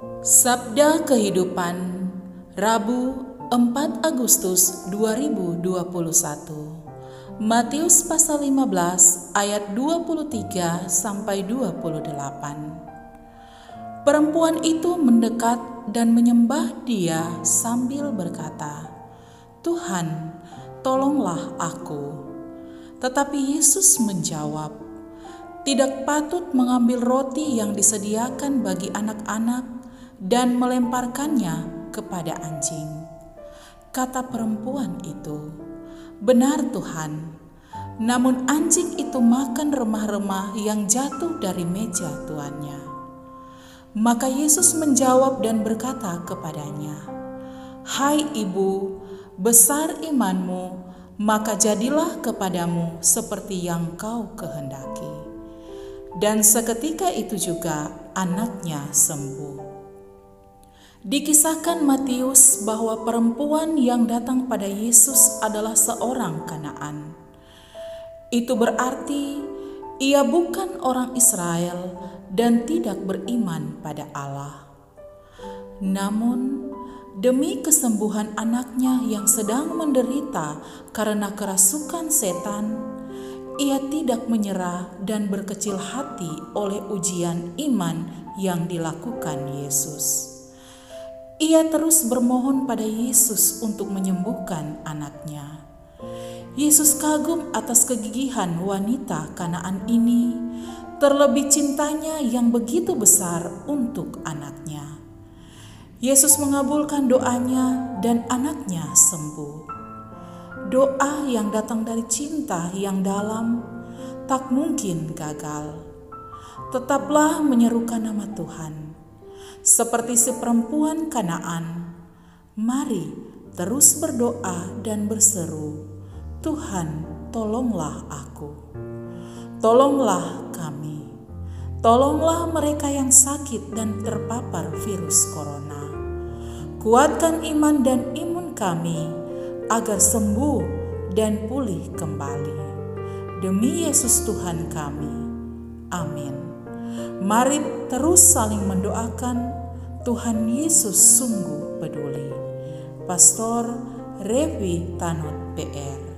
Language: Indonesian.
Sabda Kehidupan Rabu 4 Agustus 2021 Matius pasal 15 ayat 23 sampai 28 Perempuan itu mendekat dan menyembah dia sambil berkata Tuhan tolonglah aku. Tetapi Yesus menjawab tidak patut mengambil roti yang disediakan bagi anak-anak dan melemparkannya kepada anjing. Kata perempuan itu, "Benar, Tuhan." Namun, anjing itu makan remah-remah yang jatuh dari meja tuannya. Maka Yesus menjawab dan berkata kepadanya, "Hai ibu, besar imanmu, maka jadilah kepadamu seperti yang kau kehendaki." Dan seketika itu juga anaknya sembuh. Dikisahkan Matius bahwa perempuan yang datang pada Yesus adalah seorang Kanaan. Itu berarti ia bukan orang Israel dan tidak beriman pada Allah. Namun, demi kesembuhan anaknya yang sedang menderita karena kerasukan setan, ia tidak menyerah dan berkecil hati oleh ujian iman yang dilakukan Yesus. Ia terus bermohon pada Yesus untuk menyembuhkan anaknya. Yesus kagum atas kegigihan wanita Kanaan ini, terlebih cintanya yang begitu besar untuk anaknya. Yesus mengabulkan doanya, dan anaknya sembuh. Doa yang datang dari cinta yang dalam tak mungkin gagal. Tetaplah menyerukan nama Tuhan seperti si perempuan Kanaan. Mari terus berdoa dan berseru, "Tuhan, tolonglah aku, tolonglah kami, tolonglah mereka yang sakit dan terpapar virus corona. Kuatkan iman dan imun kami agar sembuh dan pulih kembali. Demi Yesus Tuhan kami, amin." Mari terus saling mendoakan Tuhan Yesus sungguh peduli. Pastor Revi Tanut PR